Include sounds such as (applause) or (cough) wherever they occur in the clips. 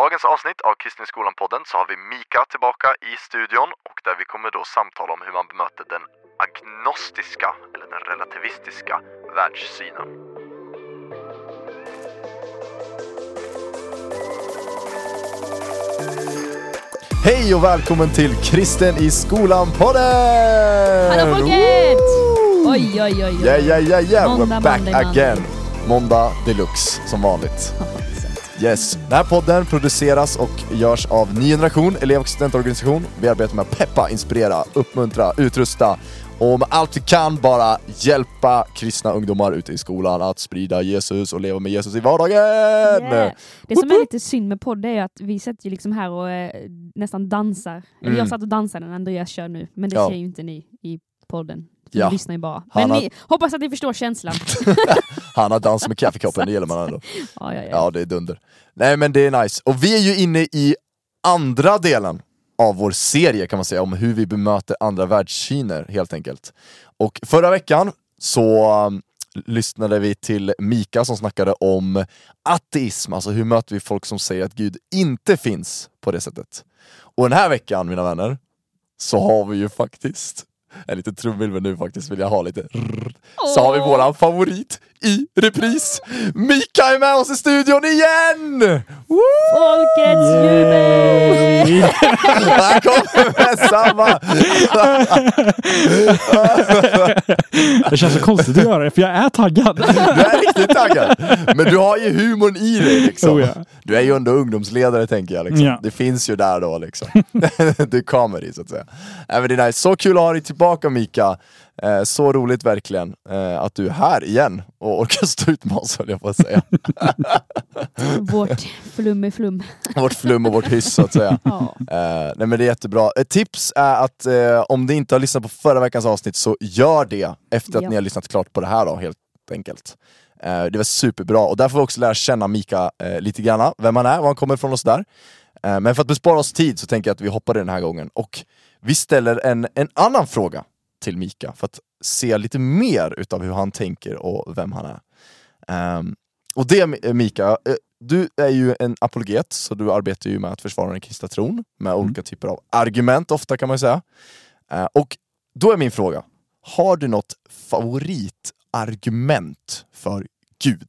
dagens avsnitt av Kristen skolan-podden så har vi Mika tillbaka i studion och där vi kommer då samtala om hur man bemöter den agnostiska, eller den relativistiska, världssynen. Hej och välkommen till Kristen i skolan-podden! Hallå folket! Oj, oj, oj, oj. Yeah, yeah, yeah, yeah. Måndag, We're back måndag, again. Måndag deluxe, som vanligt. (laughs) Yes. Den här podden produceras och görs av Ny Generation, elev och studentorganisation. Vi arbetar med att peppa, inspirera, uppmuntra, utrusta och med allt vi kan bara hjälpa kristna ungdomar ute i skolan att sprida Jesus och leva med Jesus i vardagen! Yeah. Det som är lite synd med podd är att vi sätter ju liksom här och eh, nästan dansar. Mm. jag satt och dansade när Andreas kör nu, men det Ja. ser ju inte ni i podden. Ja. Ni lyssnar ju bara. Men har- ni, hoppas att ni förstår känslan. (laughs) Han har dans med kaffekoppen, det gillar man ändå. (laughs) ja, ja, ja. Ja, det är dunder. Nej men det är nice. Och vi är ju inne i andra delen av vår serie kan man säga, om hur vi bemöter andra världssyner helt enkelt. Och förra veckan så um, lyssnade vi till Mika som snackade om ateism, alltså hur möter vi folk som säger att Gud inte finns på det sättet. Och den här veckan, mina vänner, så har vi ju faktiskt en liten trumvirvel nu faktiskt, vill jag ha lite. Så har vi våran favorit i repris. Mika är med oss i studion igen! Woo! Folkets jubel! Han kommer med samma! Det känns så konstigt att göra det, för jag är taggad. Du är riktigt taggad! Men du har ju humorn i dig liksom. Oh, ja. Du är ju ändå ungdomsledare tänker jag. Liksom. Ja. Det finns ju där då liksom. (laughs) du är comedy så att säga. Äh, men det är nice. Så kul att ha dig tillbaka Mika. Eh, så roligt verkligen eh, att du är här igen och orkar stå ut med oss höll jag på att säga. (laughs) Vårt flum är flum. vårt flum och vårt hyss så att säga. (laughs) Ja. Eh, nej men det är jättebra. Ett tips är att eh, om ni inte har lyssnat på förra veckans avsnitt så gör det efter att Ja. ni har lyssnat klart på det här då helt enkelt. Eh, det var superbra och där får vi också lära känna Mika eh, lite grann, vem han är, var han kommer ifrån och sådär. Eh, men för att bespara oss tid så tänker jag att vi hoppar den här gången och vi ställer en, en annan fråga till Mika för att se lite mer utav hur han tänker och vem han är. Ehm, och det Mi- Mika, eh, du är ju en apologet, så du arbetar ju med att försvara den kristna tron med olika typer av argument ofta kan man säga. Eh, och då är min fråga, har du något favoritargument för Gud?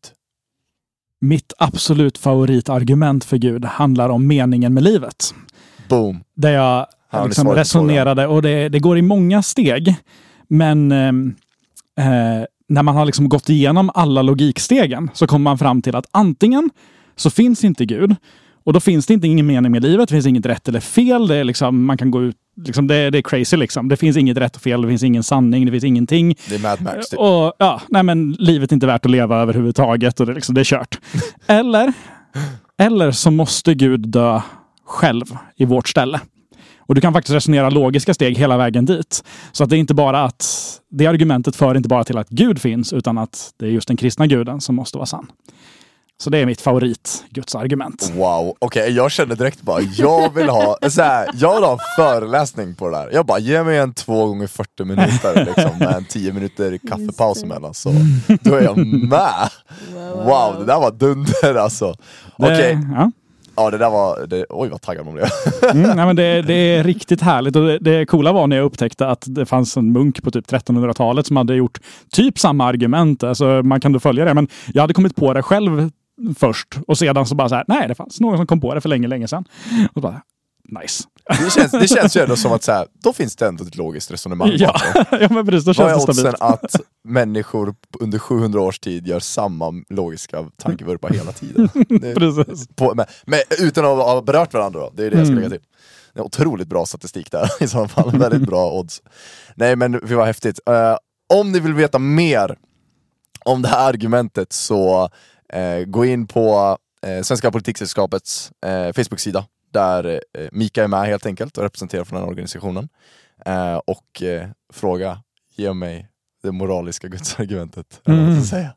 Mitt absolut favoritargument för Gud handlar om meningen med livet. Boom! Där jag Ni liksom resonerade, och det, det går i många steg. Men ehm, eh, när man har liksom gått igenom alla logikstegen så kommer man fram till att antingen så finns inte Gud, och då finns det inte ingen mening med livet, det finns inget rätt eller fel. Det är liksom, man kan gå ut, liksom, det, det är crazy liksom. Det finns inget rätt och fel, det finns ingen sanning, det finns ingenting. Det är Mad Max typ. Och ja, nej men livet är inte värt att leva överhuvudtaget och det, är liksom, det är kört. (laughs) Eller, eller så måste Gud dö själv i vårt ställe. Och du kan faktiskt resonera logiska steg hela vägen dit. Så att det är inte bara att det argumentet för inte bara till att Gud finns, utan att det är just den kristna guden som måste vara sann. Så det är mitt favorit Guds argument. Wow, okej jag kände direkt bara, jag vill ha så här, jag vill ha en föreläsning på det där. Jag bara, ge mig en 2 gånger 40 minuter liksom, med en 10 minuter kaffepaus emellan så då är jag med! Wow, det där var dunder alltså. Okej, Det, ja ja det där var, det, oj vad taggad man blev. Mm, nej, men det, det är riktigt härligt. Och det, det coola var när jag upptäckte att det fanns en munk på typ 1300-talet som hade gjort typ samma argument. Alltså, man kan då följa det. Men jag hade kommit på det själv först och sedan så bara så här, nej, det fanns någon som kom på det för länge, länge sedan. Och bara, nice. Det känns, det känns ju ändå som att så här, då finns det ändå ett logiskt resonemang Ja, (laughs) ja men precis. Då Vad är känns oddsen att människor under 700 års tid gör samma logiska tankevurpa hela tiden? (laughs) Det- Precis. på, men, men utan att ha berört varandra då, det är det jag ska Mm. lägga till. Det är otroligt bra statistik där (laughs) i så fall, väldigt bra odds. Nej men det var häftigt. Eh, om ni vill veta mer om det här argumentet så eh, gå in på eh, Svenska Politiksällskapets eh, Facebook-sida där eh, Mika är med helt enkelt och representerar från den organisationen. Eh, och eh, fråga, ge mig det moraliska (laughs) gudsargumentet. säga.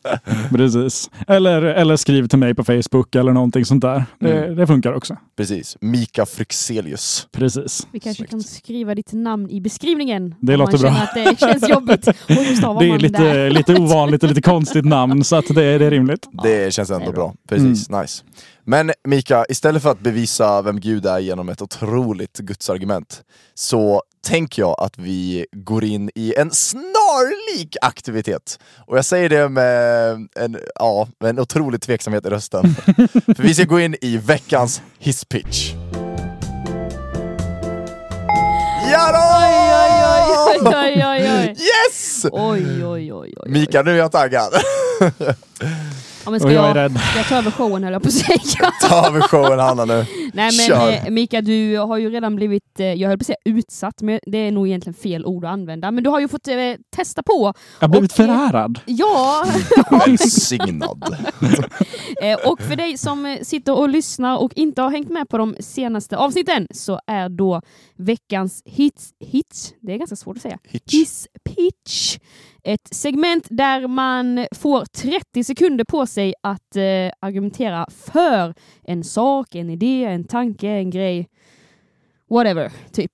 (laughs) precis. Eller, eller skriv till mig på Facebook eller någonting sånt där. Det, Mm. det funkar också. Precis, Mika Fryxelius. Precis. Vi kanske Snyggt. kan skriva ditt namn i beskrivningen. Det låter bra. att det känns jobbigt. (laughs) Och Det är lite, där? lite ovanligt och lite konstigt namn så att det, det är rimligt. Det känns det ändå är bra. bra. Precis, nice. Men Mika, istället för att bevisa vem Gud är genom ett otroligt gudsargument så tänker jag att vi går in i en snarlik aktivitet. Och jag säger det med en, ja, med en otrolig tveksamhet i rösten. (laughs) för vi ska gå in i veckans hisspitch. Ja då! Oj, oj, oj. Yes! Oj, oj, oj, oj, oj. Mika, nu är jag taggad. (laughs) Ja, men ska Och jag är jag, rädd. ska jag ta över showen höll jag på att säga. (laughs) Ta över showen Hanna nu. Nej men Kör. eh, Mika, du har ju redan blivit, eh, jag höll på att säga utsatt, men det är nog egentligen fel ord att använda. Men du har ju fått eh, testa på. Jag har blivit Och, eh, förärad. Ja, (laughs) Välsignad. (laughs) och för dig som sitter och lyssnar och inte har hängt med på de senaste avsnitten så är då veckans hits, hits det är ganska svårt att säga, Hitch. Hiss pitch. Ett segment där man får 30 sekunder på sig att eh, argumentera för en sak, en idé, en tanke, en grej. Whatever, typ.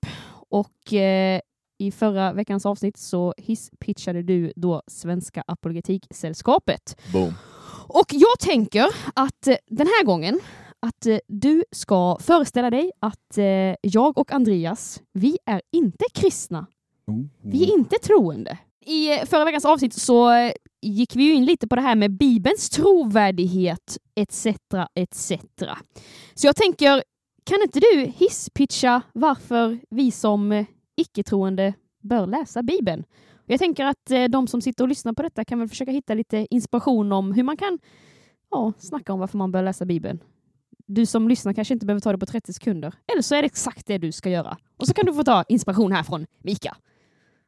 Och eh, i förra veckans avsnitt så hisspitchade du då Svenska Apologetiksällskapet. Boom. Och jag tänker att eh, den här gången att eh, du ska föreställa dig att eh, jag och Andreas, vi är inte kristna. Vi är inte troende. I eh, förra veckans avsnitt så eh, gick vi ju in lite på det här med Bibelns trovärdighet etc. etc. Så jag tänker, kan inte du hisspitcha varför vi som eh, icke-troende bör läsa Bibeln? Jag tänker att de som sitter och lyssnar på detta kan väl försöka hitta lite inspiration om hur man kan ja, snacka om varför man bör läsa Bibeln. Du som lyssnar kanske inte behöver ta det på 30 sekunder. Eller så är det exakt det du ska göra. Och så kan du få ta inspiration här från Mika.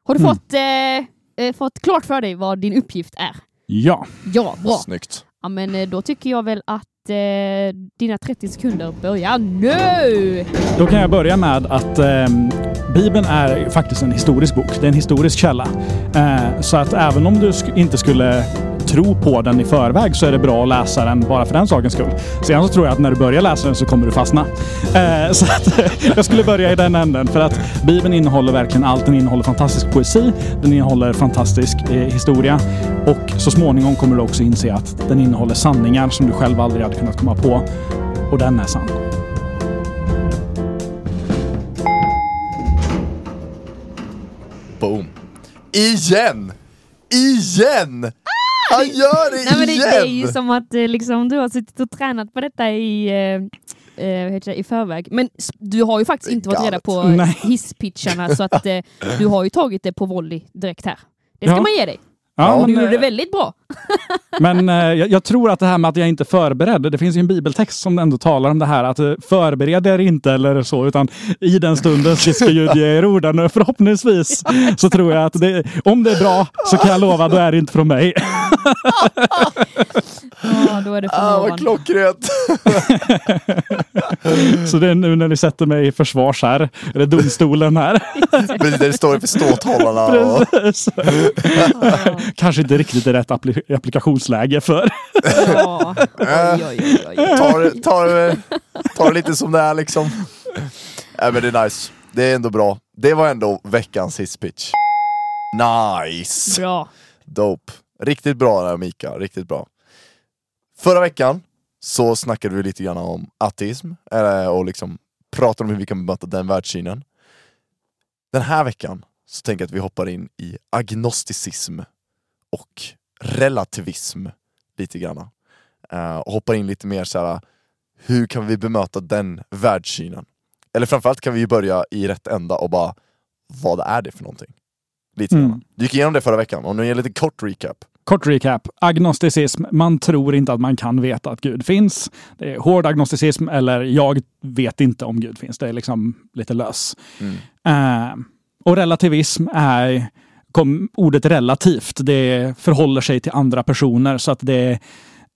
Har du Mm. fått, eh, eh, fått klart för dig vad din uppgift är? Ja. Ja, bra. Snyggt. Ja, men eh, då tycker jag väl att eh, dina 30 sekunder börjar nu! Då kan jag börja med att ehm, Bibeln är faktiskt en historisk bok. Det är en historisk källa. Eh, så att även om du sk- inte skulle tro på den i förväg så är det bra att läsa den bara för den sakens skull. Sen så tror jag att när du börjar läsa den så kommer du fastna. Eh, (laughs) så att (laughs) jag skulle börja i den änden för att Bibeln innehåller verkligen allt. Den innehåller fantastisk poesi, den innehåller fantastisk eh, historia och så småningom kommer du också inse att den innehåller sanningar som du själv aldrig hade kunnat komma på. Och den är sann. Boom. Igen! Igen! Han gör det Nej, men det, igen! det är ju som att eh, liksom, du har suttit och tränat på detta i, eh, eh, i förväg. Men du har ju faktiskt inte varit reda på Nej. hisspitcharna så att eh, du har ju tagit det på volley direkt här. Det ska Ja. man ge dig. Ja, du men, gjorde det eh, väldigt bra. (laughs) Men eh, jag, tror att det här med att jag inte är förberedd, det finns ju en bibeltext som ändå talar om det här att förbered er inte eller så, utan i den stunden ska Gud ge er orden. Förhoppningsvis så tror jag att det, om det är bra så kan jag lova, då är det inte från mig. Ja, då är det från Ah, vad klockrent! Så det är nu när ni sätter mig i försvars här, eller domstolen här. Precis, där det står för ståthållarna. Och... Kanske inte riktigt i rätt appli- applikationsläge för. Ja. Oj, oj, oj, oj. det- tar, det- tar det lite som det är liksom. Nej men det är nice. Det är ändå bra. Det var ändå veckans hisspitch. Nice! Bra. Dope. Riktigt bra där Mika, riktigt bra. Förra veckan så snackade vi lite grann om ateism, eh, och liksom pratade om hur vi kan bemöta den världssynen. Den här veckan så tänker jag att vi hoppar in i agnosticism och relativism lite grann. Eh, och hoppar in lite mer så här. hur kan vi bemöta den världssynen? Eller framförallt kan vi ju börja i rätt ända och bara, vad är det för någonting? Lite Mm. grann. Du gick igenom det förra veckan, och nu det lite kort recap. Kort recap. Agnosticism. Man tror inte att man kan veta att Gud finns. Det är hård agnosticism eller jag vet inte om Gud finns. Det är liksom lite lös. Mm. Eh, och relativism är kom, ordet relativt. Det förhåller sig till andra personer så att det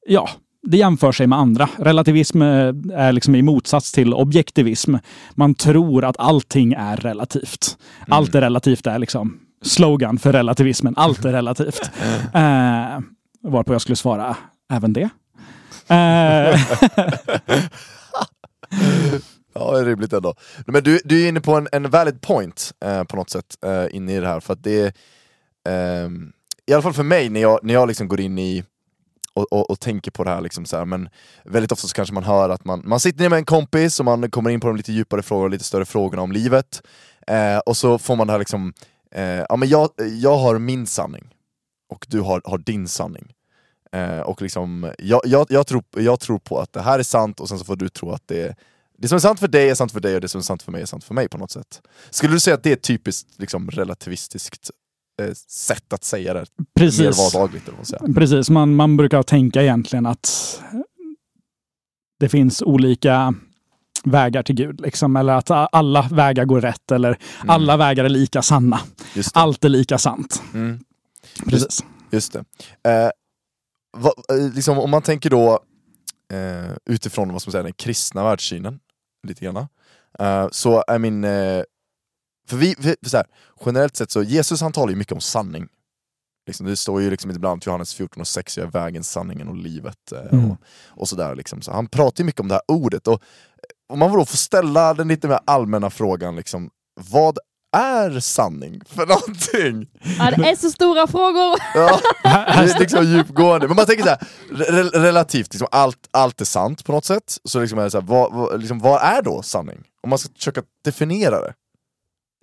ja, det jämför sig med andra. Relativism eh, är liksom i motsats till objektivism. Man tror att allting är relativt. Allt är relativt är liksom slogan för relativismen. Allt är (laughs) relativt. Eh, varpå jag skulle svara även det. Eh, (laughs) Ja, det är rimligt ändå. Men du, du är inne på en, en valid point eh, på något sätt, eh, inne i det här. För att det är, ehm, i alla fall för mig, när jag, när jag liksom går in i och, och, och tänker på det här, liksom så här, men väldigt ofta så kanske man hör att man, man sitter ner med en kompis och man kommer in på de lite djupare frågor, lite större frågorna om livet, eh, och så får man det här liksom, eh, ja men jag, jag har min sanning, och du har, har din sanning. Eh, och liksom, jag, jag, jag, tror, jag tror på att det här är sant, och sen så får du tro att det är det som är sant för dig är sant för dig och det som är sant för mig är sant för mig på något sätt. Skulle du säga att det är ett typiskt liksom, relativistiskt eh, sätt att säga det? Mer Precis. vardagligt eller vad man säger. Precis, man, man brukar tänka egentligen att det finns olika vägar till Gud. Liksom, eller att alla vägar går rätt, eller alla vägar är lika sanna. Just. Allt är lika sant. Mm. Precis. Just det. Eh, vad, eh, liksom, om man tänker då eh, utifrån vad som säger, den kristna världssynen, lite grann, eh, så är min... Eh, för vi, vi så här, generellt sett så, Jesus han talar ju mycket om sanning. Liksom, det står ju liksom ibland Johannes 14 och 6, jag är vägen, sanningen och livet. Eh, Mm. och, och sådär liksom. Så han pratar ju mycket om det här ordet. Och om man då får ställa den lite mer allmänna frågan, liksom, vad är sanning för någonting? Ja, det är så stora frågor. (laughs) Ja, det är liksom djupgående. Men man tänker så här, re relativt, liksom allt, allt är sant på något sätt. Så liksom är det så här, vad, vad, liksom, vad är då sanning? Om man ska försöka definiera det.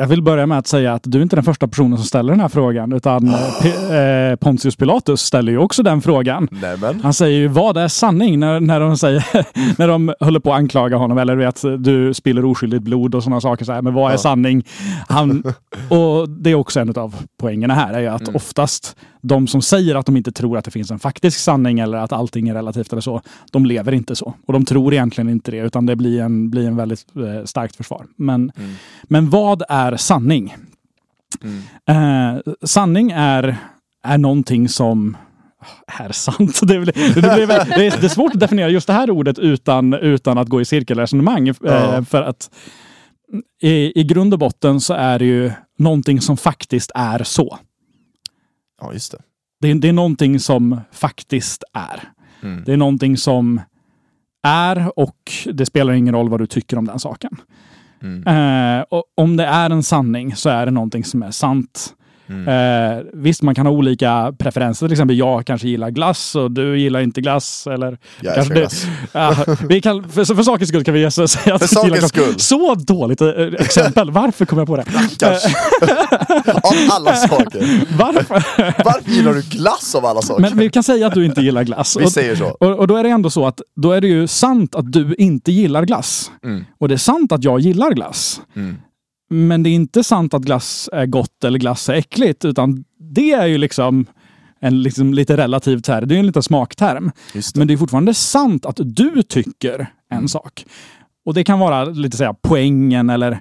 Jag vill börja med att säga att du är inte den första personen som ställer den här frågan, utan P- eh, Pontius Pilatus ställer ju också den frågan. Nämen. Han säger ju vad är sanning när, när, de säger, (laughs) när de håller på att anklaga honom eller vet du spiller oskyldigt blod och sådana saker. Så här, men vad är Ja. sanning? Han, och det är också en av poängerna här, är ju att Mm. oftast de som säger att de inte tror att det finns en faktisk sanning eller att allting är relativt eller så, de lever inte så. Och de tror egentligen inte det, utan det blir en, blir en väldigt eh, starkt försvar. Men, Mm. men vad är sanning? Mm. Eh, sanning är, är någonting som är sant. (laughs) Det, blir, det, blir, det, är, är svårt att definiera just det här ordet utan, utan att gå i cirkelresonemang. Eh. För att i, i grund och botten så är det ju någonting som faktiskt är så. Ja, just det. Det är, det är någonting som faktiskt är. Mm. Det är någonting som är och det spelar ingen roll vad du tycker om den saken. Mm. Eh, och om det är en sanning så är det någonting som är sant. Mm. Eh, visst, man kan ha olika preferenser. Till exempel, jag kanske gillar glass och du gillar inte glass. Eller, Jag älskar det- glass. (laughs) Ja, vi kan, för, för sakens skull kan vi säga att För vi gillar glass. skull. Så dåligt eh, exempel. Varför kom jag på det? Kanske. (laughs) av alla saker. Varför? (laughs) Varför gillar du glass av alla saker? Men vi kan säga att du inte gillar glass. Vi Och- säger så. Och, och då är det ändå så att då är det ju sant att du inte gillar glass. Mm. Och det är sant att jag gillar glass. Mm. Men det är inte sant att glass är gott eller glass är äckligt, utan det är ju liksom en liksom lite relativ term. Det är en liten smakterm. Det. Men det är fortfarande sant att du tycker en sak. Och det kan vara lite säga poängen eller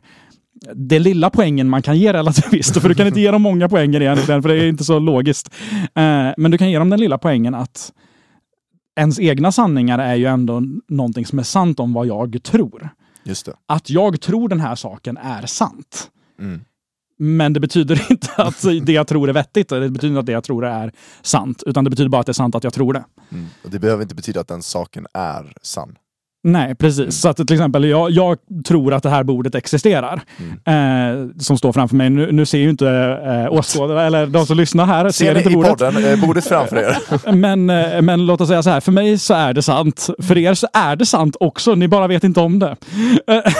det lilla poängen man kan ge relativister. För du kan inte ge dem många poänger egentligen, för det är inte så logiskt. Eh, Men du kan ge dem den lilla poängen att ens egna sanningar är ju ändå någonting som är sant om vad jag tror. Att jag tror den här saken är sant. Mm. Men det betyder (laughs) inte att det jag tror är vettigt. Det betyder inte att det jag tror är sant. Utan det betyder bara att det är sant att jag tror det. Mm. Och det behöver inte betyda att den saken är sann. Nej, precis. Så att till exempel, jag, jag tror att det här bordet existerar. Eh, som står framför mig. Nu, nu ser ju inte eh, åskådare, eller de som lyssnar här, ser, Ser ni inte bordet. podden, eh, bordet framför er? (laughs) Men, eh, men låt oss säga så här, för mig så är det sant. För er så är det sant också, ni bara vet inte om det.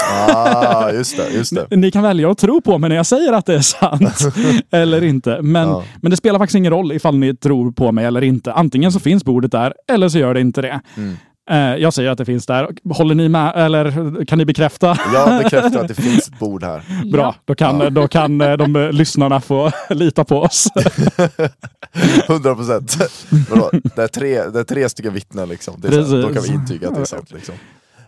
ah, just det, just det. (laughs) Ni kan välja att tro på mig när jag säger att det är sant (laughs) eller inte. Men, Ja. men det spelar faktiskt ingen roll ifall ni tror på mig eller inte. Antingen så finns bordet där, eller så gör det inte det. Mm. Eh, jag säger att det finns där. Håller ni med, eller kan ni bekräfta? Jag bekräftar att det finns ett bord här. (laughs) Bra, Ja. då kan, då kan eh, de eh, lyssnarna få (laughs) lita på oss. (laughs) 100 procent. Det, är tre- det är tre stycken vittnen liksom. Det är så, då kan vi intyga att det är sant. Liksom.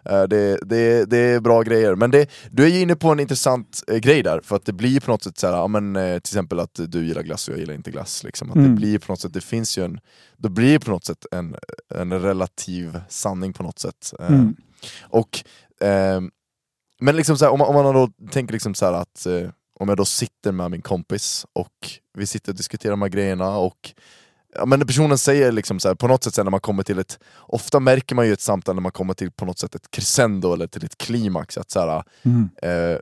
Eh, Det, det, det är bra grejer, men det, du är ju inne på en intressant eh, grej där, för att det blir på något sätt så här, ja, men, eh, till exempel att du gillar glass och jag gillar inte glass. Liksom. Att det Mm. blir på något sätt, det finns ju en, då blir det på något sätt en, en relativ sanning på något sätt. Eh, Mm. Och, ehm, men liksom så här, om, man, om man då tänker liksom så här att eh, om jag då sitter med min kompis och vi sitter och diskuterar de här grejerna och ja, men personen säger liksom så här, på något sätt sen när man kommer till ett, ofta märker man ju ett samtal när man kommer till på något sätt ett crescendo eller till ett klimax, att så här, Mm. eh,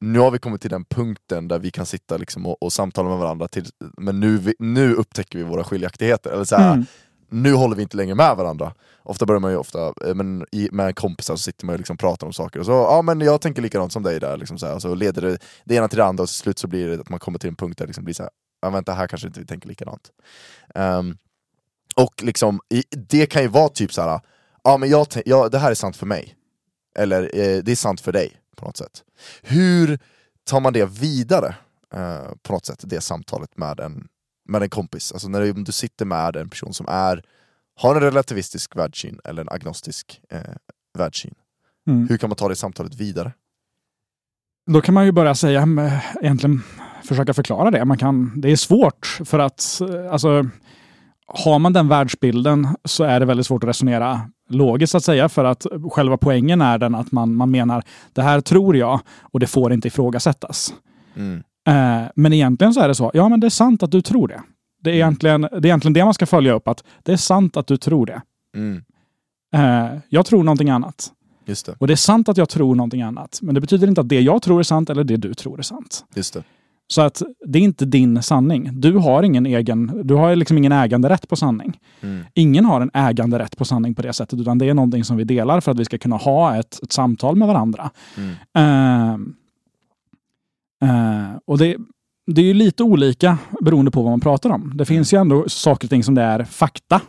nu har vi kommit till den punkten där vi kan sitta liksom och, och samtala med varandra, till, men nu, vi, nu upptäcker vi våra skiljaktigheter. Eller så här, Mm. nu håller vi inte längre med varandra. Ofta börjar man ju ofta, eh, men i, med kompisar så sitter man liksom och pratar om saker, och så ja men jag tänker likadant som dig där, liksom så, här, så leder det det ena till det andra och till slut så blir det att man kommer till en punkt där det liksom blir så här, ja vänta här kanske inte vi tänker likadant. Ehm, och liksom, det kan ju vara typ så här, ja men jag, ja, det här är sant för mig. Eller eh, det är sant för dig, på något sätt. Hur tar man det vidare, eh, på något sätt, det samtalet med en, med en kompis? Alltså när du, du sitter med en person som är, har en relativistisk världssyn eller en agnostisk eh, världssyn. Mm. Hur kan man ta det samtalet vidare? Då kan man ju börja säga, egentligen försöka förklara det. Man kan, det är svårt för att alltså, har man den världsbilden så är det väldigt svårt att resonera logiskt så att säga. För att själva poängen är den att man, man menar det här tror jag och det får inte ifrågasättas. Mm. Eh, men egentligen så är det så, ja men det är sant att du tror det. Det är, egentligen, det är egentligen det man ska följa upp, att det är sant att du tror det. Mm. Eh, jag tror någonting annat. Just det, Och det är sant att jag tror någonting annat. Men det betyder inte att det jag tror är sant eller det du tror är sant. just det. Så att det är inte din sanning. Du har ingen egen, du har liksom ingen äganderätt på sanning. Mm. Ingen har en äganderätt på sanning på det sättet, utan det är någonting som vi delar för att vi ska kunna ha ett, ett samtal med varandra. Mm. Ehm, eh, och det, det är ju lite olika beroende på vad man pratar om. Det finns ju ändå saker och ting som det är fakta.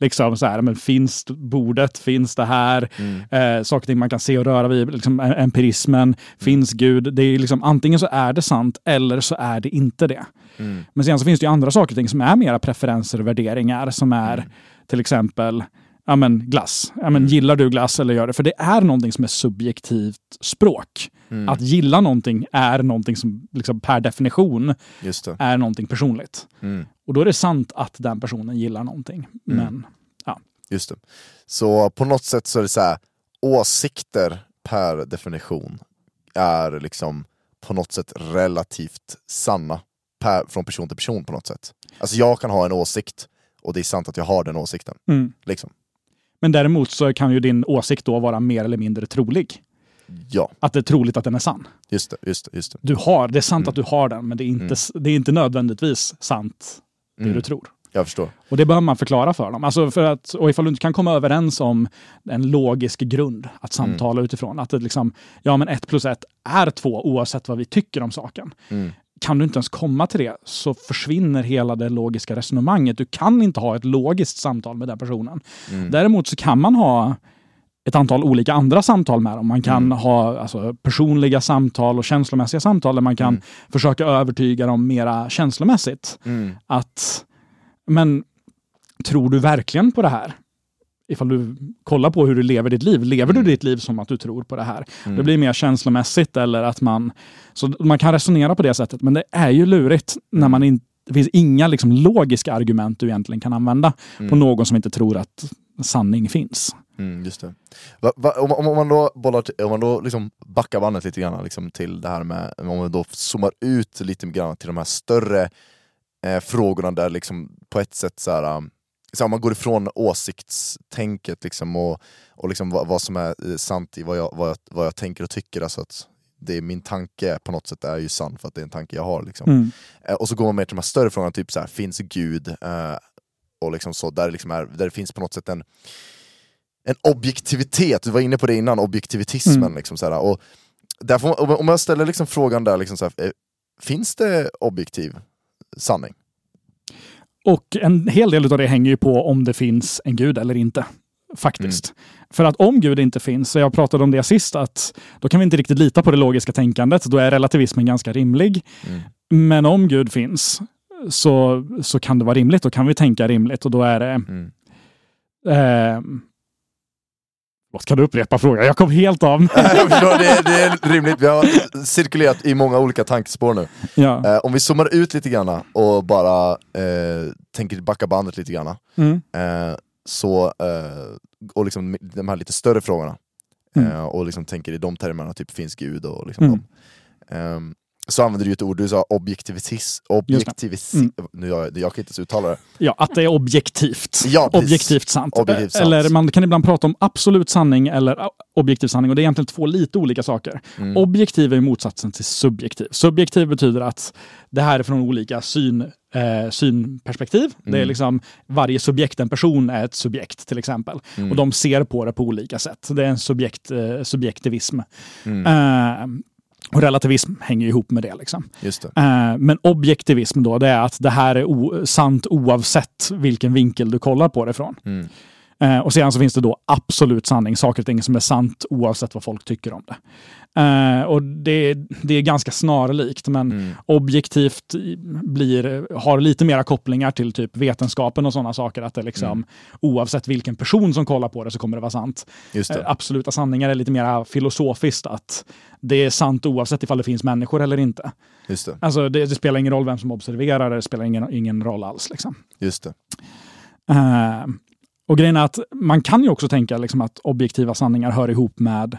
Liksom så här, men finns bordet? Finns det här? Mm. Eh, saker och ting man kan se och röra vid. Liksom em- empirismen. Finns Gud? Det är liksom, antingen så är det sant eller så är det inte det. Mm. Men sen så finns det ju andra saker och ting som är mera preferenser och värderingar. Som är till exempel ja, men glass. Ja, men Gillar du glass eller gör det? För det är någonting som är subjektivt språk. Mm. Att gilla någonting är någonting som liksom per definition är någonting personligt. Mm. Och då är det sant att den personen gillar någonting. Men Just det. Så på något sätt så är det så här, åsikter per definition är liksom på något sätt relativt sanna per, från person till person på något sätt. Alltså jag kan ha en åsikt och det är sant att jag har den åsikten. Mm. Liksom. Men däremot så kan ju din åsikt då vara mer eller mindre trolig. Ja, Att det är troligt att den är sann. just det. Just det, just det. Du har, det är sant Mm. att du har den, men det är inte, det är inte nödvändigtvis sant det Mm. du tror. Jag förstår. Och det behöver man förklara för dem. Alltså för att, och ifall du inte kan komma överens om en logisk grund att samtala utifrån. Att det liksom, ja men ett plus ett är två oavsett vad vi tycker om saken. Mm. Kan du inte ens komma till det så försvinner hela det logiska resonemanget. Du kan inte ha ett logiskt samtal med den personen. Mm. Däremot så kan man ha ett antal olika andra samtal med dem. Man kan Mm. ha alltså, personliga samtal och känslomässiga samtal där man kan Mm. försöka övertyga dem mera känslomässigt. Mm. Att, men tror du verkligen på det här? Ifall du kollar på hur du lever ditt liv, lever du Mm. ditt liv som att du tror på det här? Mm. Det blir mer känslomässigt eller att man... Så man kan resonera på det sättet, men det är ju lurigt när Mm. man inte... Det finns inga liksom logiska argument du egentligen kan använda på någon som inte tror att sanning finns. Mm, just. Va, va, om, om man då, bollar till, om man då liksom backar bandet lite grann liksom till det här med, om man då zoomar ut lite grann till de här större eh, frågorna där liksom på ett sätt så här, um, så om man går ifrån åsiktstänket liksom och, och liksom vad, vad som är eh, sant i vad jag, vad, jag, vad jag tänker och tycker, alltså att det är min tanke på något sätt är ju sann för att det är en tanke jag har. Liksom. Mm. Eh, och så går man mer till de här större frågorna, typ så här, finns Gud? Eh, och liksom så, där, liksom är, där det finns på något sätt en, en objektivitet, du var inne på det innan, objektivitismen. Mm. Liksom, så här, och där får, man- om jag ställer liksom frågan där, liksom, så här, eh, finns det objektiv sanning? Och en hel del av det hänger ju på om det finns en gud eller inte. Faktiskt. Mm. För att om Gud inte finns, så jag pratade om det sist, att då kan vi inte riktigt lita på det logiska tänkandet. Då är relativismen ganska rimlig. Mm. Men om Gud finns så, så kan det vara rimligt. Då kan vi tänka rimligt och då är det... Mm. Eh, vad kan du upprepa frågan? Jag kom helt av (laughs) mig. det, är, det är rimligt, vi har cirkulerat i många olika tankespår nu. ja. Eh, om vi zoomar ut lite grann och bara eh, tänker backa bandet lite grann. Mm. Eh, så, eh, och liksom de här lite större frågorna. Mm. Eh, och liksom tänker i de termerna, typ finns Gud och liksom Mm. de. Så använder du ett ord, du sa objektivitis, objektivis, Mm. nu jag, jag kan inte ens uttala det. ja, att det är objektivt. (laughs) Ja, objektivt sant. Objektivt sant. Eller man kan ibland prata om absolut sanning eller objektiv sanning och det är egentligen två lite olika saker. Mm. Objektiv är motsatsen till subjektiv. Subjektiv betyder att det här är från olika syn, eh, synperspektiv. Det är Mm. liksom varje subjekt, en person är ett subjekt till exempel. Mm. Och de ser på det på olika sätt. Det är en subjekt, eh, subjektivism. Mm. Eh, och relativism hänger ihop med det. Liksom. Det. Eh, men objektivism då, det är att det här är sant oavsett vilken vinkel du kollar på det ifrån. Mm. Eh, och sedan så finns det då absolut sanning, saker och ting som är sant oavsett vad folk tycker om det. Eh, och det, det är ganska snarlikt, men Mm. objektivt blir, har lite mera kopplingar till typ vetenskapen och sådana saker. Att det liksom, Mm. oavsett vilken person som kollar på det så kommer det vara sant. Just Eh, det. absoluta sanningar är lite mer filosofiskt, att det är sant oavsett ifall det finns människor eller inte. Just det. Alltså det, det spelar ingen roll vem som observerar, det spelar ingen, ingen roll alls. Liksom. Just det. Eh, och grejen är att man kan ju också tänka liksom att objektiva sanningar hör ihop med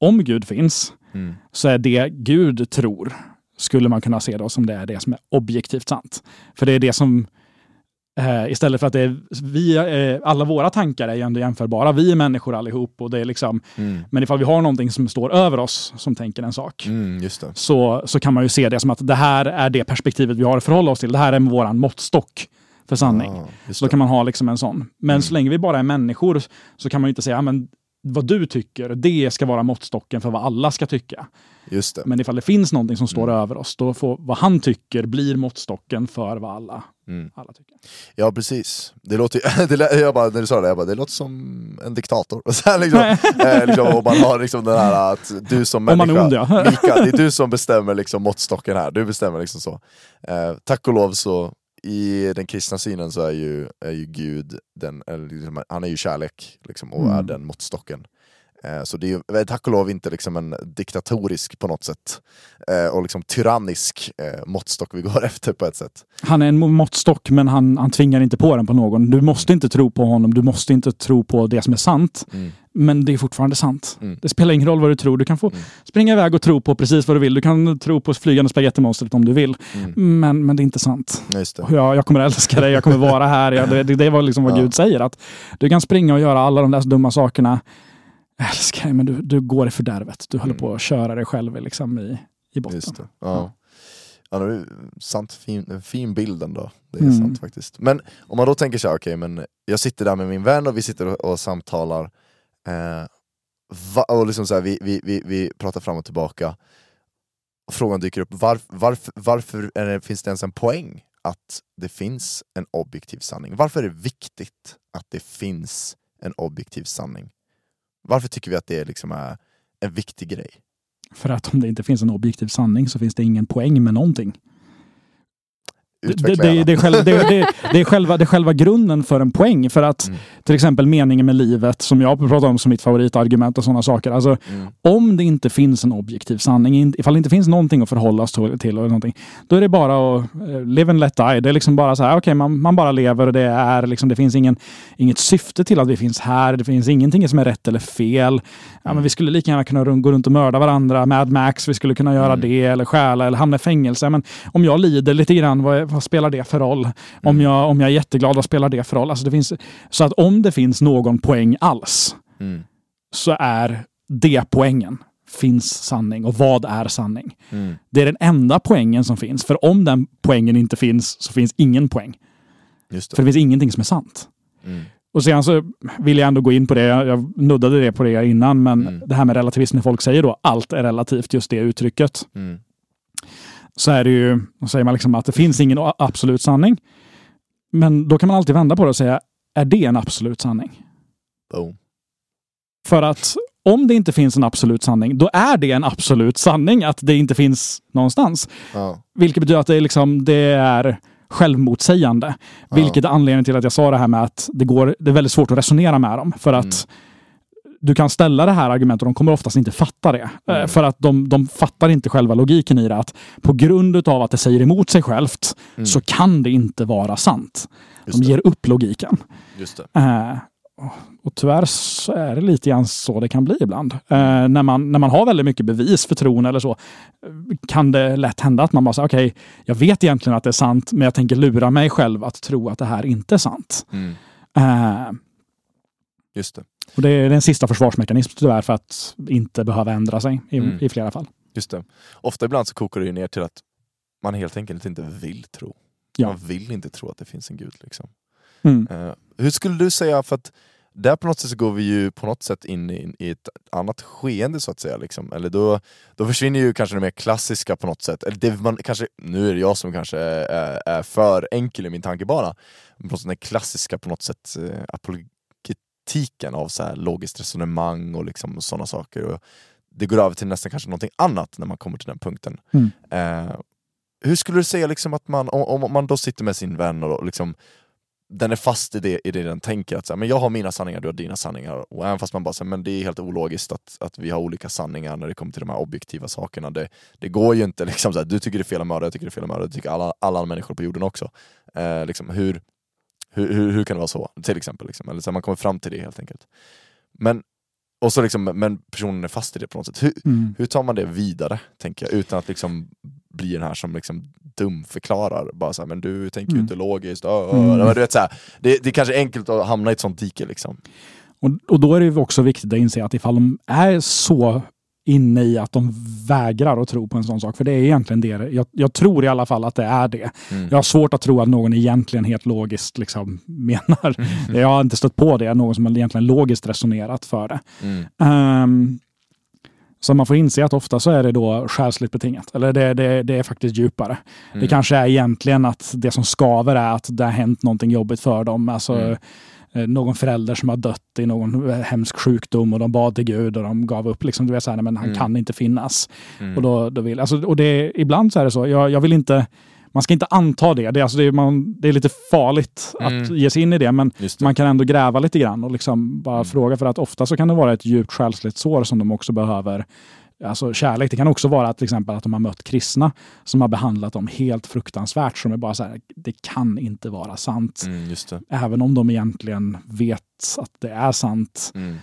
om Gud finns, Mm. så är det Gud tror, skulle man kunna se då som det är det som är objektivt sant. För det är det som, eh, istället för att det är vi, eh, alla våra tankar är ju ändå jämförbara. Vi är människor allihop och det är liksom, Mm. men ifall vi har någonting som står över oss som tänker en sak, Mm, så, så kan man ju se det som att det här är det perspektivet vi har att förhålla oss till. Det här är våran måttstock för sanning. Ah, då kan man ha liksom en sån. Men Mm. så länge vi bara är människor så kan man inte säga, "Ja, men vad du tycker, det ska vara måttstocken för vad alla ska tycka. Just det. Men ifall det finns någonting som står Mm. över oss, då får vad han tycker blir måttstocken för vad alla, Mm. alla tycker. Ja precis, det låter (laughs) det, jag bara, när du sa det, jag bara, det låter som en diktator. (laughs) Och här, liksom, eh, liksom, och man har liksom den här att du som man människa, är ond ja. Mika, det är du som bestämmer liksom måttstocken här, du bestämmer liksom så. Eh, tack och lov så, i den kristna synen så är ju, är ju Gud, den, liksom, han är ju kärlek liksom, och Mm. är den måttstocken. Eh, Så det är ju tack och lov inte liksom en diktatorisk på något sätt, eh, och liksom tyrannisk eh, måttstock vi går (laughs) efter på ett sätt. Han är en måttstock, men han, han tvingar inte på den på någon. Du måste inte tro på honom, du måste inte tro på det som är sant. Mm. Men det är fortfarande sant. Mm. Det spelar ingen roll vad du tror. Du kan få Mm. springa iväg och tro på precis vad du vill. Du kan tro på flygande spagettimonstret om du vill. Mm. Men, men det är inte sant. Ja, Just Jag, jag kommer älska dig, jag kommer vara här. Jag, det, det var liksom vad Ja. Gud säger. Att du kan springa och göra alla de där dumma sakerna. Jag älskar dig, men du, du går i fördärvet. Du håller Mm. på att köra dig själv liksom i, i botten. Det. Ja. Ja, det är sant, fin, fin bild ändå. Det är Mm. sant faktiskt. Men om man då tänker så här, okej men jag sitter där med min vän och vi sitter och, och samtalar eh, va, och liksom så här, vi, vi, vi, vi pratar fram och tillbaka och frågan dyker upp, var, varför, varför är det, finns det ens en poäng att det finns en objektiv sanning? Varför är det viktigt att det finns en objektiv sanning? Varför tycker vi att det liksom är en viktig grej? För att om det inte finns en objektiv sanning så finns det ingen poäng med någonting. Det, Utveckla det, det, är själva, det, det, är själva, det är själva grunden för en poäng. För att Mm. till exempel meningen med livet, som jag pratar om som mitt favoritargument och sådana saker. Alltså, Mm. om det inte finns en objektiv sanning, in- ifall det inte finns någonting att förhålla oss till, eller någonting, då är det bara att eh, live and let die. Det är liksom bara så här, okej, man, man bara lever och det är liksom, det finns ingen, inget syfte till att vi finns här. Det finns ingenting som är rätt eller fel. Ja, men vi skulle lika gärna kunna gå runt och mörda varandra. Mad Max, vi skulle kunna göra Mm. det, eller stjäla eller hamna i fängelse. Men om jag lider lite grann, vad, vad spelar det för roll? Om, Mm. jag, om jag är jätteglad, vad spelar det för roll? Alltså det finns, så att om det finns någon poäng alls, Mm. så är det poängen. Finns sanning och vad är sanning? Mm. Det är den enda poängen som finns. För om den poängen inte finns så finns ingen poäng. Det. För det finns ingenting som är sant. Mm. Och sen så vill jag ändå gå in på det, jag jag nuddade det på det innan, men Mm. det här med relativism, när folk säger då allt är relativt, just det uttrycket, Mm. Så är det ju, säger man liksom att det finns ingen absolut sanning. Men då kan man alltid vända på det och säga, är det en absolut sanning? Boom. För att om det inte finns en absolut sanning, då är det en absolut sanning att det inte finns någonstans. Ja. Vilket betyder att det är, liksom, det är självmotsägande. Ja. Vilket är anledningen till att jag sa det här med att det, går, det är väldigt svårt att resonera med dem. För att Mm. Du kan ställa det här argumentet och de kommer oftast inte fatta det. Mm. För att de, de fattar inte själva logiken i det. Att på grund av att det säger emot sig självt Mm. så kan det inte vara sant. Just De det. ger upp logiken. Just det. Eh, och tyvärr så är det lite grann så det kan bli ibland. Eh, när, man, när man har väldigt mycket bevis för tron eller så kan det lätt hända att man bara säger okej, jag vet egentligen att det är sant, men jag tänker lura mig själv att tro att det här inte är sant. Mm. Eh, Just det. och det är en sista försvarsmekanism tyvärr för att inte behöva ändra sig i, Mm. i flera fall. Just det. Ofta ibland så kokar det ju ner till att man helt enkelt inte vill tro. Ja. Man vill inte tro att det finns en gud. Liksom. Mm. Eh, hur skulle du säga, för att där på något sätt så går vi ju på något sätt in i, i ett annat skeende så att säga. Liksom. Eller då, då försvinner ju kanske det mer klassiska på något sätt. Eller det man, kanske, nu är det jag som kanske är, är för enkel i min tankebana. Men på något sätt den klassiska på något sätt eh, apologetiken av så här logiskt resonemang och liksom sådana saker. Och det går över till nästan kanske någonting annat när man kommer till den punkten. Mm. Eh, hur skulle du säga liksom att man, om, om man då sitter med sin vän och liksom den är fast i det, i det den tänker, att så här, men jag har mina sanningar, du har dina sanningar. Och även fast man bara säger men det är helt ologiskt att, att vi har olika sanningar när det kommer till de här objektiva sakerna. Det, det går ju inte, liksom, så här, du tycker det är fel att mörda, jag tycker det är fel att mörda, det tycker alla, alla människor på jorden också. Eh, liksom, hur, hur, hur, hur kan det vara så? Till exempel. Liksom. Eller så här, man kommer fram till det helt enkelt. Men, och så liksom, men personen är fast i det på något sätt. Hur, Mm. hur tar man det vidare, tänker jag, utan att liksom bli den här som liksom dumförklarar, bara såhär, men du tänker ju Mm. inte logiskt, ö, ö. Mm. Men du vet, så här, det, det är kanske enkelt att hamna i ett sånt dike liksom. Och, och då är det ju också viktigt att inse att ifall de är så inne i att de vägrar att tro på en sån sak, för det är egentligen det. Jag, jag tror i alla fall att det är det. Mm. Jag har svårt att tro att någon egentligen helt logiskt liksom (laughs) menar. Mm. Jag har inte stött på det, någon som egentligen logiskt resonerat för det. Mm. Ehm, så man får inse att ofta så är det då själsligt betingat. Eller det, det, det är faktiskt djupare. Det Mm. kanske är egentligen att det som skaver är att det har hänt någonting jobbigt för dem. Alltså Mm. Någon förälder som har dött i någon eh, hemsk sjukdom och de bad till Gud och de gav upp. Liksom, du vet, så här, men han Mm. kan inte finnas. Mm. Och då, då vill, alltså, och det, ibland så är det så. Jag, jag vill inte, man ska inte anta det. Det är, alltså, det är, man, det är lite farligt att Mm. ge sig in i det. Men det. man kan ändå gräva lite grann och liksom bara Mm. fråga. För att ofta så kan det vara ett djupt själsligt sår som de också behöver Alltså kärlek, det kan också vara till exempel att de har mött kristna som har behandlat dem helt fruktansvärt. Som är bara så här, det kan inte vara sant. Mm. Även om de egentligen vet att det är sant Mm.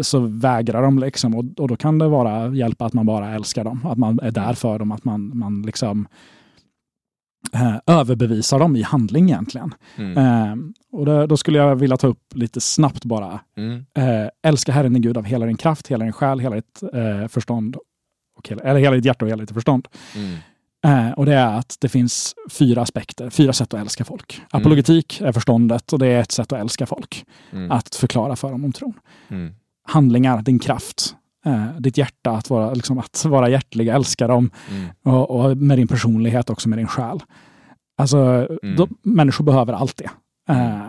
så vägrar de liksom. Och, och då kan det vara hjälpa att man bara älskar dem. Att man är där för dem. Att man, man liksom överbevisar dem i handling egentligen. Mm. Eh, och då, då skulle jag vilja ta upp lite snabbt bara. Mm. Eh, älska Herren din Gud av hela din kraft, hela din själ, hela ditt eh, förstånd. Och hela, eller hela ditt hjärta och hela ditt förstånd. Mm. Eh, och det är att det finns fyra aspekter, fyra sätt att älska folk. Apologetik är förståndet och det är ett sätt att älska folk. Mm. Att förklara för dem om tron. Mm. Handlingar, din kraft, eh, ditt hjärta, att vara, liksom, att vara hjärtlig, älska dem. Mm. Och, och med din personlighet också, med din själ. Alltså, Mm. då, människor behöver allt det. Eh,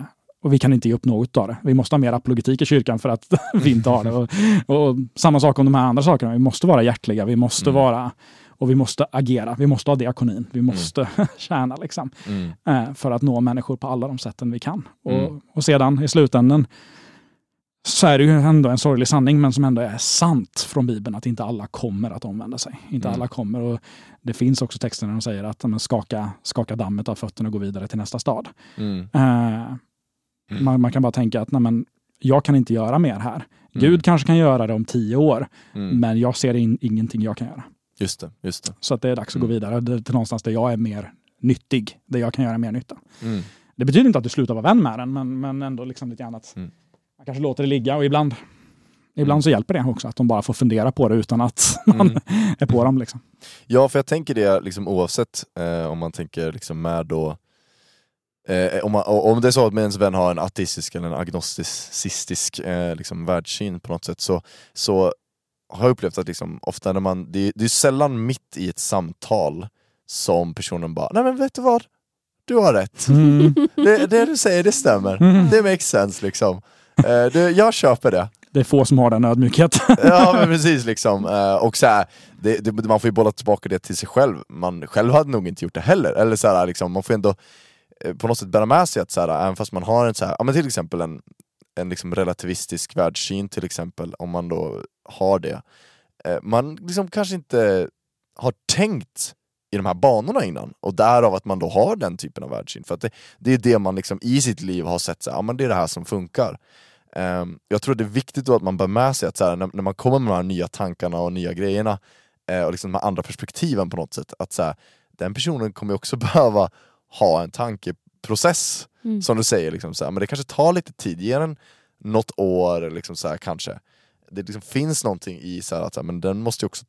och vi kan inte ge upp något av det. Vi måste ha mer apologetik i kyrkan för att (laughs) vi inte har det. Och, och samma sak om de här andra sakerna. Vi måste vara hjärtliga, vi måste Mm. vara och vi måste agera. Vi måste ha diakonin. Vi måste (laughs) tjäna liksom. Mm. Eh, för att nå människor på alla de sätten vi kan. Och, Mm. och sedan i slutändan så är det ju ändå en sorglig sanning, men som ändå är sant från Bibeln, att inte alla kommer att omvända sig. Inte Mm. alla kommer. Och det finns också texter där de säger att men, skaka, skaka dammet av fötterna och gå vidare till nästa stad. Mm. Eh, Mm. man, man kan bara tänka att nej, men, jag kan inte göra mer här. Gud Mm. kanske kan göra det om tio år, Mm. men jag ser in, ingenting jag kan göra. Just det, just det. Så att det är dags att Mm. gå vidare det- till någonstans där jag är mer nyttig, där jag kan göra mer nytta. Mm. Det betyder inte att du slutar vara vän med den, men, men ändå liksom lite annat. Mm. Kanske låter det ligga och ibland, ibland så hjälper det också att de bara får fundera på det utan att (laughs) man Mm. är på dem. Liksom. Ja, för jag tänker det liksom oavsett eh, om man tänker liksom med då eh, om, man, om det är så att ens vän har en ateistisk eller en agnostisk eh, liksom världssyn på något sätt så, så har jag upplevt att liksom, ofta när man, det, det är sällan mitt i ett samtal som personen bara Nej men vet du vad? Du har rätt. Mm. Det, det du säger det stämmer. Mm. Det makes sense liksom. Eh, det, jag köper det. Det är få som har den ödmjukheten. (laughs) Ja men precis liksom, Eh, och så här, det, det, man får ju bolla tillbaka det till sig själv, man själv hade nog inte gjort det heller, eller så här, liksom, man får ändå eh, på något sätt bära med sig att så här, även fast man har en så här, ja, men till exempel en, en liksom relativistisk världssyn till exempel, om man då har det, eh, man liksom kanske inte har tänkt i de här banorna innan, och därav att man då har den typen av världssyn, för att det, det är det man liksom i sitt liv har sett, så här, ja men det är det här som funkar. Ehm, jag tror det är viktigt då att man bär med sig att så här, när, när man kommer med de här nya tankarna och nya grejerna eh, och liksom de här andra perspektiven på något sätt, att så här, den personen kommer också (laughs) behöva ha en tankeprocess, Mm. som du säger, liksom, så här, men det kanske tar lite tid, ge den något år liksom, så kanske. Det liksom finns någonting i så att så men den måste också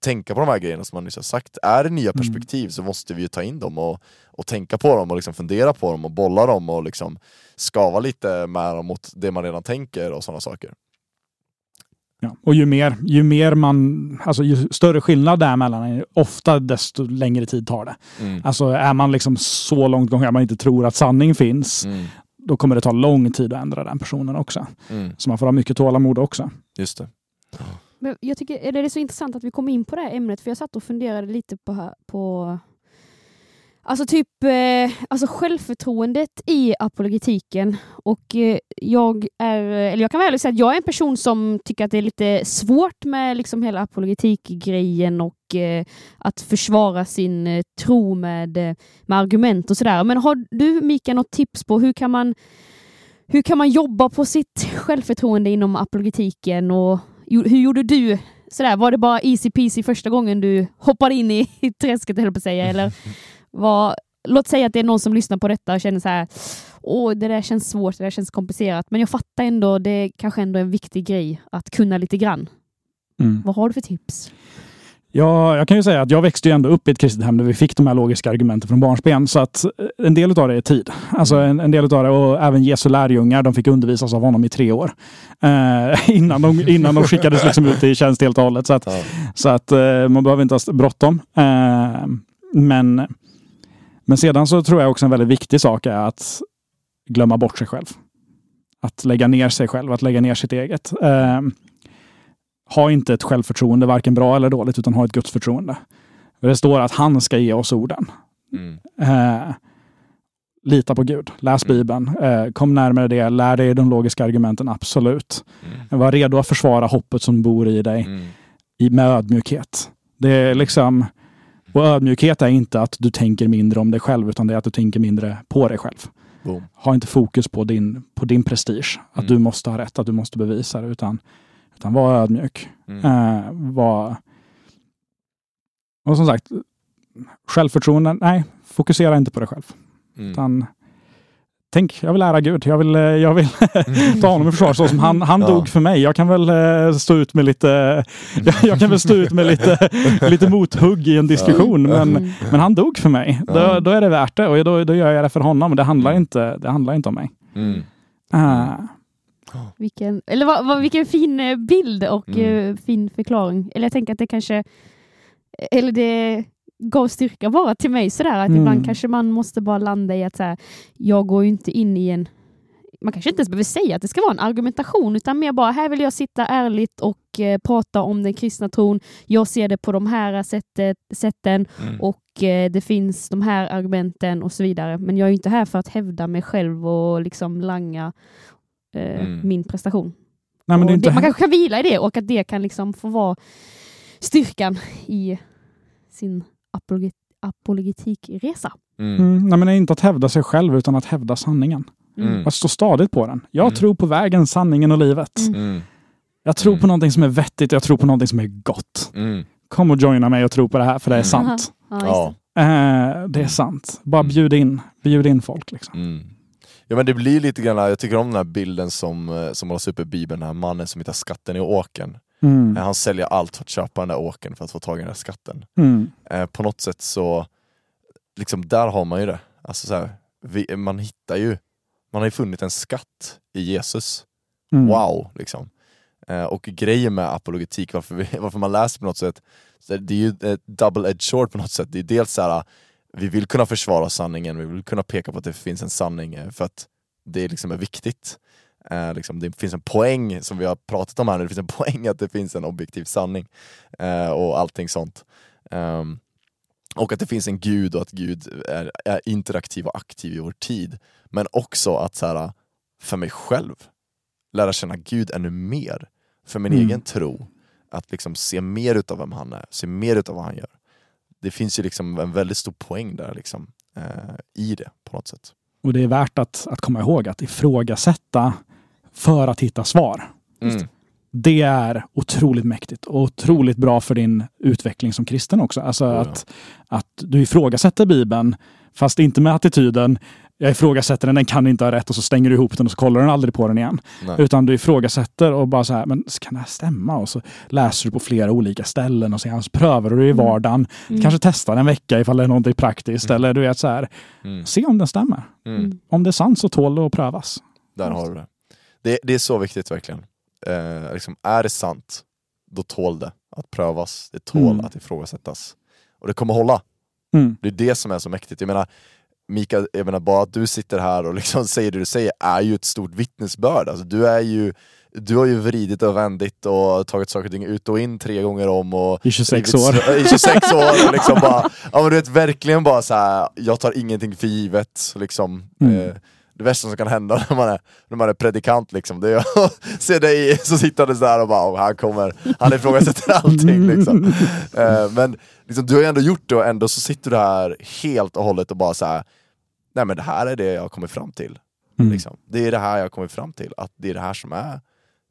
tänka på de här grejerna som man nyss har sagt. Är det nya perspektiv så måste vi ju ta in dem och, och tänka på dem och liksom fundera på dem och bolla dem och liksom skava lite med dem mot det man redan tänker och sådana saker. Ja. Och ju mer, ju mer man, alltså ju större skillnad det är mellan ofta desto längre tid tar det. Mm. Alltså är man liksom så långt gången att man inte tror att sanning finns, Mm. då kommer det ta lång tid att ändra den personen också. Mm. Så man får ha mycket tålamod också. Just det. Men jag tycker eller det är så intressant att vi kom in på det här ämnet för jag satt och funderade lite på, på Alltså typ eh, alltså självförtroendet i apologetiken. Och eh, jag är, eller jag kan väl säga att jag är en person som tycker att det är lite svårt med liksom hela apologetikgrejen och eh, att försvara sin eh, tro med, eh, med argument och sådär. Men har du Mika något tips på hur kan man hur kan man jobba på sitt självförtroende inom apologetiken och hur gjorde du? Sådär, var det bara easy peasy första gången du hoppade in i, i (laughs) träsket, höll på att säga? Eller var, låt säga att det är någon som lyssnar på detta och känner så här, åh, det där känns svårt, det där känns komplicerat, men jag fattar ändå, det är kanske ändå en viktig grej att kunna lite grann. Mm. Vad har du för tips? Ja, jag kan ju säga att jag växte ju ändå upp i ett kristet hem där vi fick de här logiska argumenten från barnsben. Så att eh, en del av det är tid. Alltså en, en del av det, och även Jesu lärjungar, de fick undervisas av honom i tre år. Eh, (laughs) innan, de, innan de skickades liksom ut i tjänst helt och hållet. Så att, Ja. så att eh, man behöver inte ha bråttom. Eh, men, men sedan så tror jag också en väldigt viktig sak är att glömma bort sig själv. Att lägga ner sig själv, att lägga ner sitt eget. Ha inte ett självförtroende, varken bra eller dåligt, utan ha ett gudsförtroende. För Det står att han ska ge oss orden. Mm. Eh, lita på Gud, läs Mm. Bibeln, eh, kom närmare det, lär dig de logiska argumenten, absolut. Mm. Var redo att försvara hoppet som bor i dig Mm. i, med ödmjukhet. Det är liksom, och ödmjukhet är inte att du tänker mindre om dig själv, utan det är att du tänker mindre på dig själv. Boom. Ha inte fokus på din, på din prestige, att Mm. du måste ha rätt, att du måste bevisa det, utan, utan var ödmjuk. Mm. Eh, var... Och som sagt, självförtroende, nej, fokusera inte på dig själv. Mm. Utan, tänk, jag vill ära Gud. Jag vill, eh, jag vill (laughs) ta honom i försvar så som han, han Ja. dog för mig. Jag kan väl eh, stå ut med lite, jag, (laughs) jag kan väl stå ut med lite, (laughs) lite mothugg i en diskussion. Men, Mm. men han dog för mig. Då, Ja. då är det värt det och då, då gör jag det för honom. Det handlar Mm. inte, det handlar inte om mig. Mm. Eh, Vilken, eller vad, vad, vilken fin eh, bild och Mm. eh, fin förklaring. Eller jag tänker att det kanske, eller det gav styrka bara till mig sådär att Mm. ibland kanske man måste bara landa i att så här, jag går ju inte in i en man kanske inte ens behöver säga att det ska vara en argumentation utan mer bara här vill jag sitta ärligt och eh, prata om den kristna tron. Jag ser det på de här sättet, sätten Mm. och eh, det finns de här argumenten och så vidare. Men jag är ju inte här för att hävda mig själv och liksom langa eh, Mm. min prestation. nej, men det är inte, det, man kanske kan vila i det och att det kan liksom få vara styrkan i sin apologet, apologetikresa. Mm. mm, nej, men inte att hävda sig själv utan att hävda sanningen. Mm. Att stå stadigt på den. Jag Mm. tror på vägen, sanningen och livet. Mm. Mm. Jag tror Mm. på någonting som är vettigt, jag tror på någonting som är gott. Mm. Kom och joina mig och tro på det här, för det är Mm. sant. Ja, det. Eh, det är sant. Bara Mm. bjud in, bjud in folk. Liksom. Ja men det blir lite grann, jag tycker om den här bilden som, eh, som hålls upp i bibeln, den här mannen som hittar skatten i åken. Mm. Eh, Han säljer allt för att köpa den där åken för att få tag i den där skatten. Mm. Eh, på något sätt så, liksom där har man ju det. Alltså så här, vi, man hittar ju, man har ju funnit en skatt i Jesus. Mm. Wow! Liksom. Eh, och grejen med apologetik, varför, vi, (laughs) varför man läser på något sätt, det är ju ett double-edged sword på något sätt. Det är dels så här, vi vill kunna försvara sanningen, vi vill kunna peka på att det finns en sanning eh, för att det liksom är viktigt. Eh, liksom, det finns en poäng, som vi har pratat om här nu, det finns en (laughs) poäng att det finns en objektiv sanning eh, och allting sånt. Ehm, och att det finns en gud och att Gud är, är interaktiv och aktiv i vår tid. Men också att så här, för mig själv, lära känna Gud ännu mer. För min Mm. egen tro. Att liksom se mer utav vem han är, se mer utav vad han gör. Det finns ju liksom en väldigt stor poäng där liksom, eh, i det på något sätt. Och det är värt att, att komma ihåg att ifrågasätta för att hitta svar. Mm. Det är otroligt mäktigt och otroligt bra för din utveckling som kristen också. Alltså ja. att, att du ifrågasätter Bibeln, fast inte med attityden jag ifrågasätter den, den kan inte ha rätt och så stänger du ihop den och så kollar den aldrig på den igen. Nej. Utan du ifrågasätter och bara så här, men kan det här stämma? Och så läser du på flera olika ställen och sen prövar du i vardagen. Mm. Kanske testar en vecka ifall det är någonting praktiskt. Mm. Eller du vet så här, Mm. se om den stämmer. Mm. Mm. Om det är sant så tål det att prövas. Där har du det. det. Det är så viktigt verkligen. Eh, liksom, är det sant, då tål det att prövas. Det tål Mm. att ifrågasättas. Och det kommer hålla. Mm. Det är det som är så mäktigt. Jag menar, Mika, jag menar bara att du sitter här och liksom (laughs) säger det du säger är ju ett stort vittnesbörd. Alltså, du, är ju, du har ju vridit och vändit och tagit saker och ting ut och in tre gånger om. Och I 26 blivit år. I 26 år. Och liksom bara, ja, men du vet, verkligen bara så här. jag tar ingenting för givet. Liksom, Mm. eh, det värsta som kan hända (laughs) när man är, när man är predikant, liksom, det är att (laughs) se dig så sittandes där och bara oh, han kommer, han ifrågasätter (laughs) allting. Liksom. Eh, men liksom, du har ju ändå gjort det och ändå så sitter du här helt och hållet och bara så här. nej men det här är det jag har kommit fram till. Mm. Liksom. Det är det här jag har kommit fram till, att det är det här som är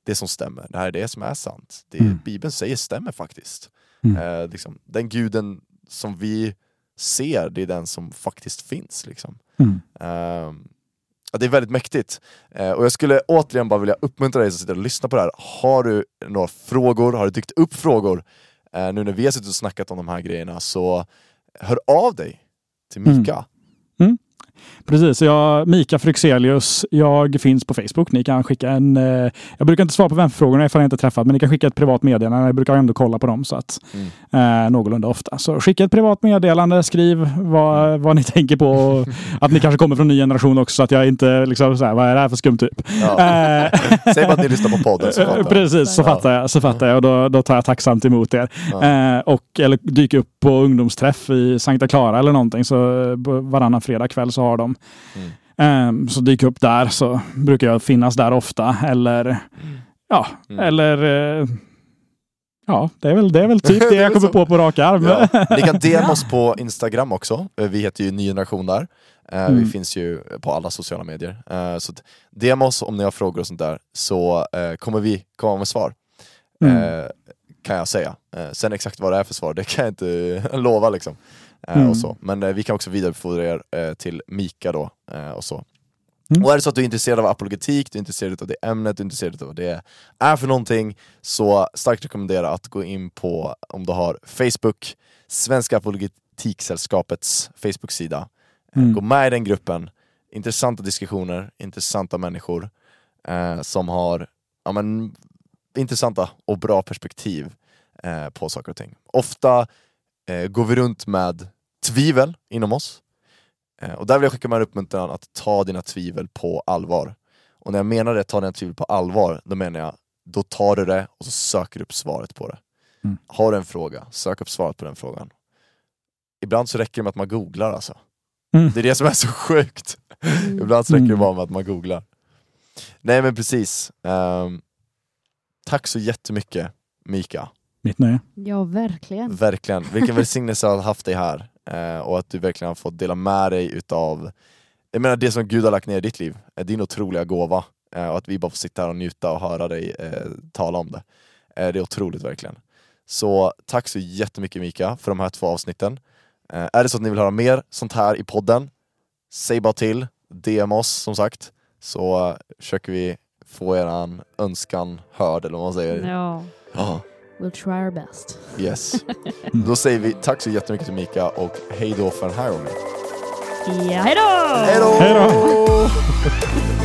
det som stämmer. Det här är det som är sant. Det Mm. Bibeln säger stämmer faktiskt. Mm. Eh, liksom, den guden som vi ser, det är den som faktiskt finns. Liksom. Mm. Ehm, ja, det är väldigt mäktigt. Eh, och jag skulle återigen bara vilja uppmuntra dig som sitter och lyssnar på det här. Har du några frågor, har det dykt upp frågor eh, nu när vi har suttit och snackat om de här grejerna, så hör av dig till Mika. Precis, jag, Mika Fryxelius. Jag finns på Facebook. Ni kan skicka en... Eh, jag brukar inte svara på vänförfrågorna ifall jag inte träffat, men ni kan skicka ett privat meddelande. Jag brukar ändå kolla på dem så att, Mm. eh, någorlunda ofta. Så skicka ett privat meddelande, skriv vad, vad ni tänker på. Och (laughs) att ni kanske kommer från ny generation också så att jag inte liksom så här, vad är det här för skum typ? Ja. Eh, (laughs) Säg bara att ni lyssnar på podden så fattar jag. Precis, så fattar jag. Så fattar jag och då, då tar jag tacksamt emot er. Ja. Eh, och, eller dyker upp på ungdomsträff i Sankta Clara eller någonting. Så eh, varannan fredag kväll så har de. Mm. Eh, så dyker upp där så brukar jag finnas där ofta. Eller ja, Mm. eller eh, ja, det är väl, det är väl typ (laughs) Det jag kommer på på rak arm. Ja. (laughs) Ni kan DM oss på Instagram också, Eh, vi heter ju Ny Generation där. Eh, Vi Mm. finns ju på alla sociala medier. Så DM oss om ni har frågor och sånt där, så kommer vi komma med svar. Mm. Kan jag säga. Sen exakt vad det är för svar, det kan jag inte (laughs) lova liksom. Eh, Mm. Och så. Men eh, vi kan också vidarebefordra er eh, till Mika då. Och så. Mm. Och är det så att du är intresserad av apologetik, du är intresserad av det ämnet, du är intresserad av vad det är för någonting, så starkt rekommendera att gå in på, om du har Facebook, Svenska Apologetiksällskapets Facebook-sida. Mm. Gå med i den gruppen, intressanta diskussioner, intressanta människor eh, som har ja, men, intressanta och bra perspektiv eh, på saker och ting. Ofta eh, går vi runt med tvivel inom oss, Eh, Och där vill jag skicka med en uppmuntran att ta dina tvivel på allvar. Och när jag menar det, ta dina tvivel på allvar, då menar jag, då tar du det och så söker du upp svaret på det. Mm. Har du en fråga, sök upp svaret på den frågan. Ibland så räcker det med att man googlar alltså. Mm. Det är det som är så sjukt. Mm. Ibland så räcker det Mm. bara med att man googlar. Nej men precis. Ehm, tack så jättemycket Mika. Mitt nöje. Ja, verkligen. Verkligen. Vilken välsignelse att ha haft dig här. Eh, och att du verkligen har fått dela med dig utav jag menar det som Gud har lagt ner i ditt liv, är din otroliga gåva. Eh, och att vi bara får sitta här och njuta och höra dig eh, tala om det. Eh, det är otroligt verkligen. Så tack så jättemycket Mika för de här två avsnitten. Eh, är det så att ni vill höra mer sånt här i podden, säg bara till, DM oss som sagt, så eh, försöker vi få eran önskan hörd eller vad man säger. Ja, Ja. We'll try our best. Yes. (laughs) Då säger vi tack så jättemycket till Mika och hej då för den här gången. Ja! Hej då! Hej då! (laughs)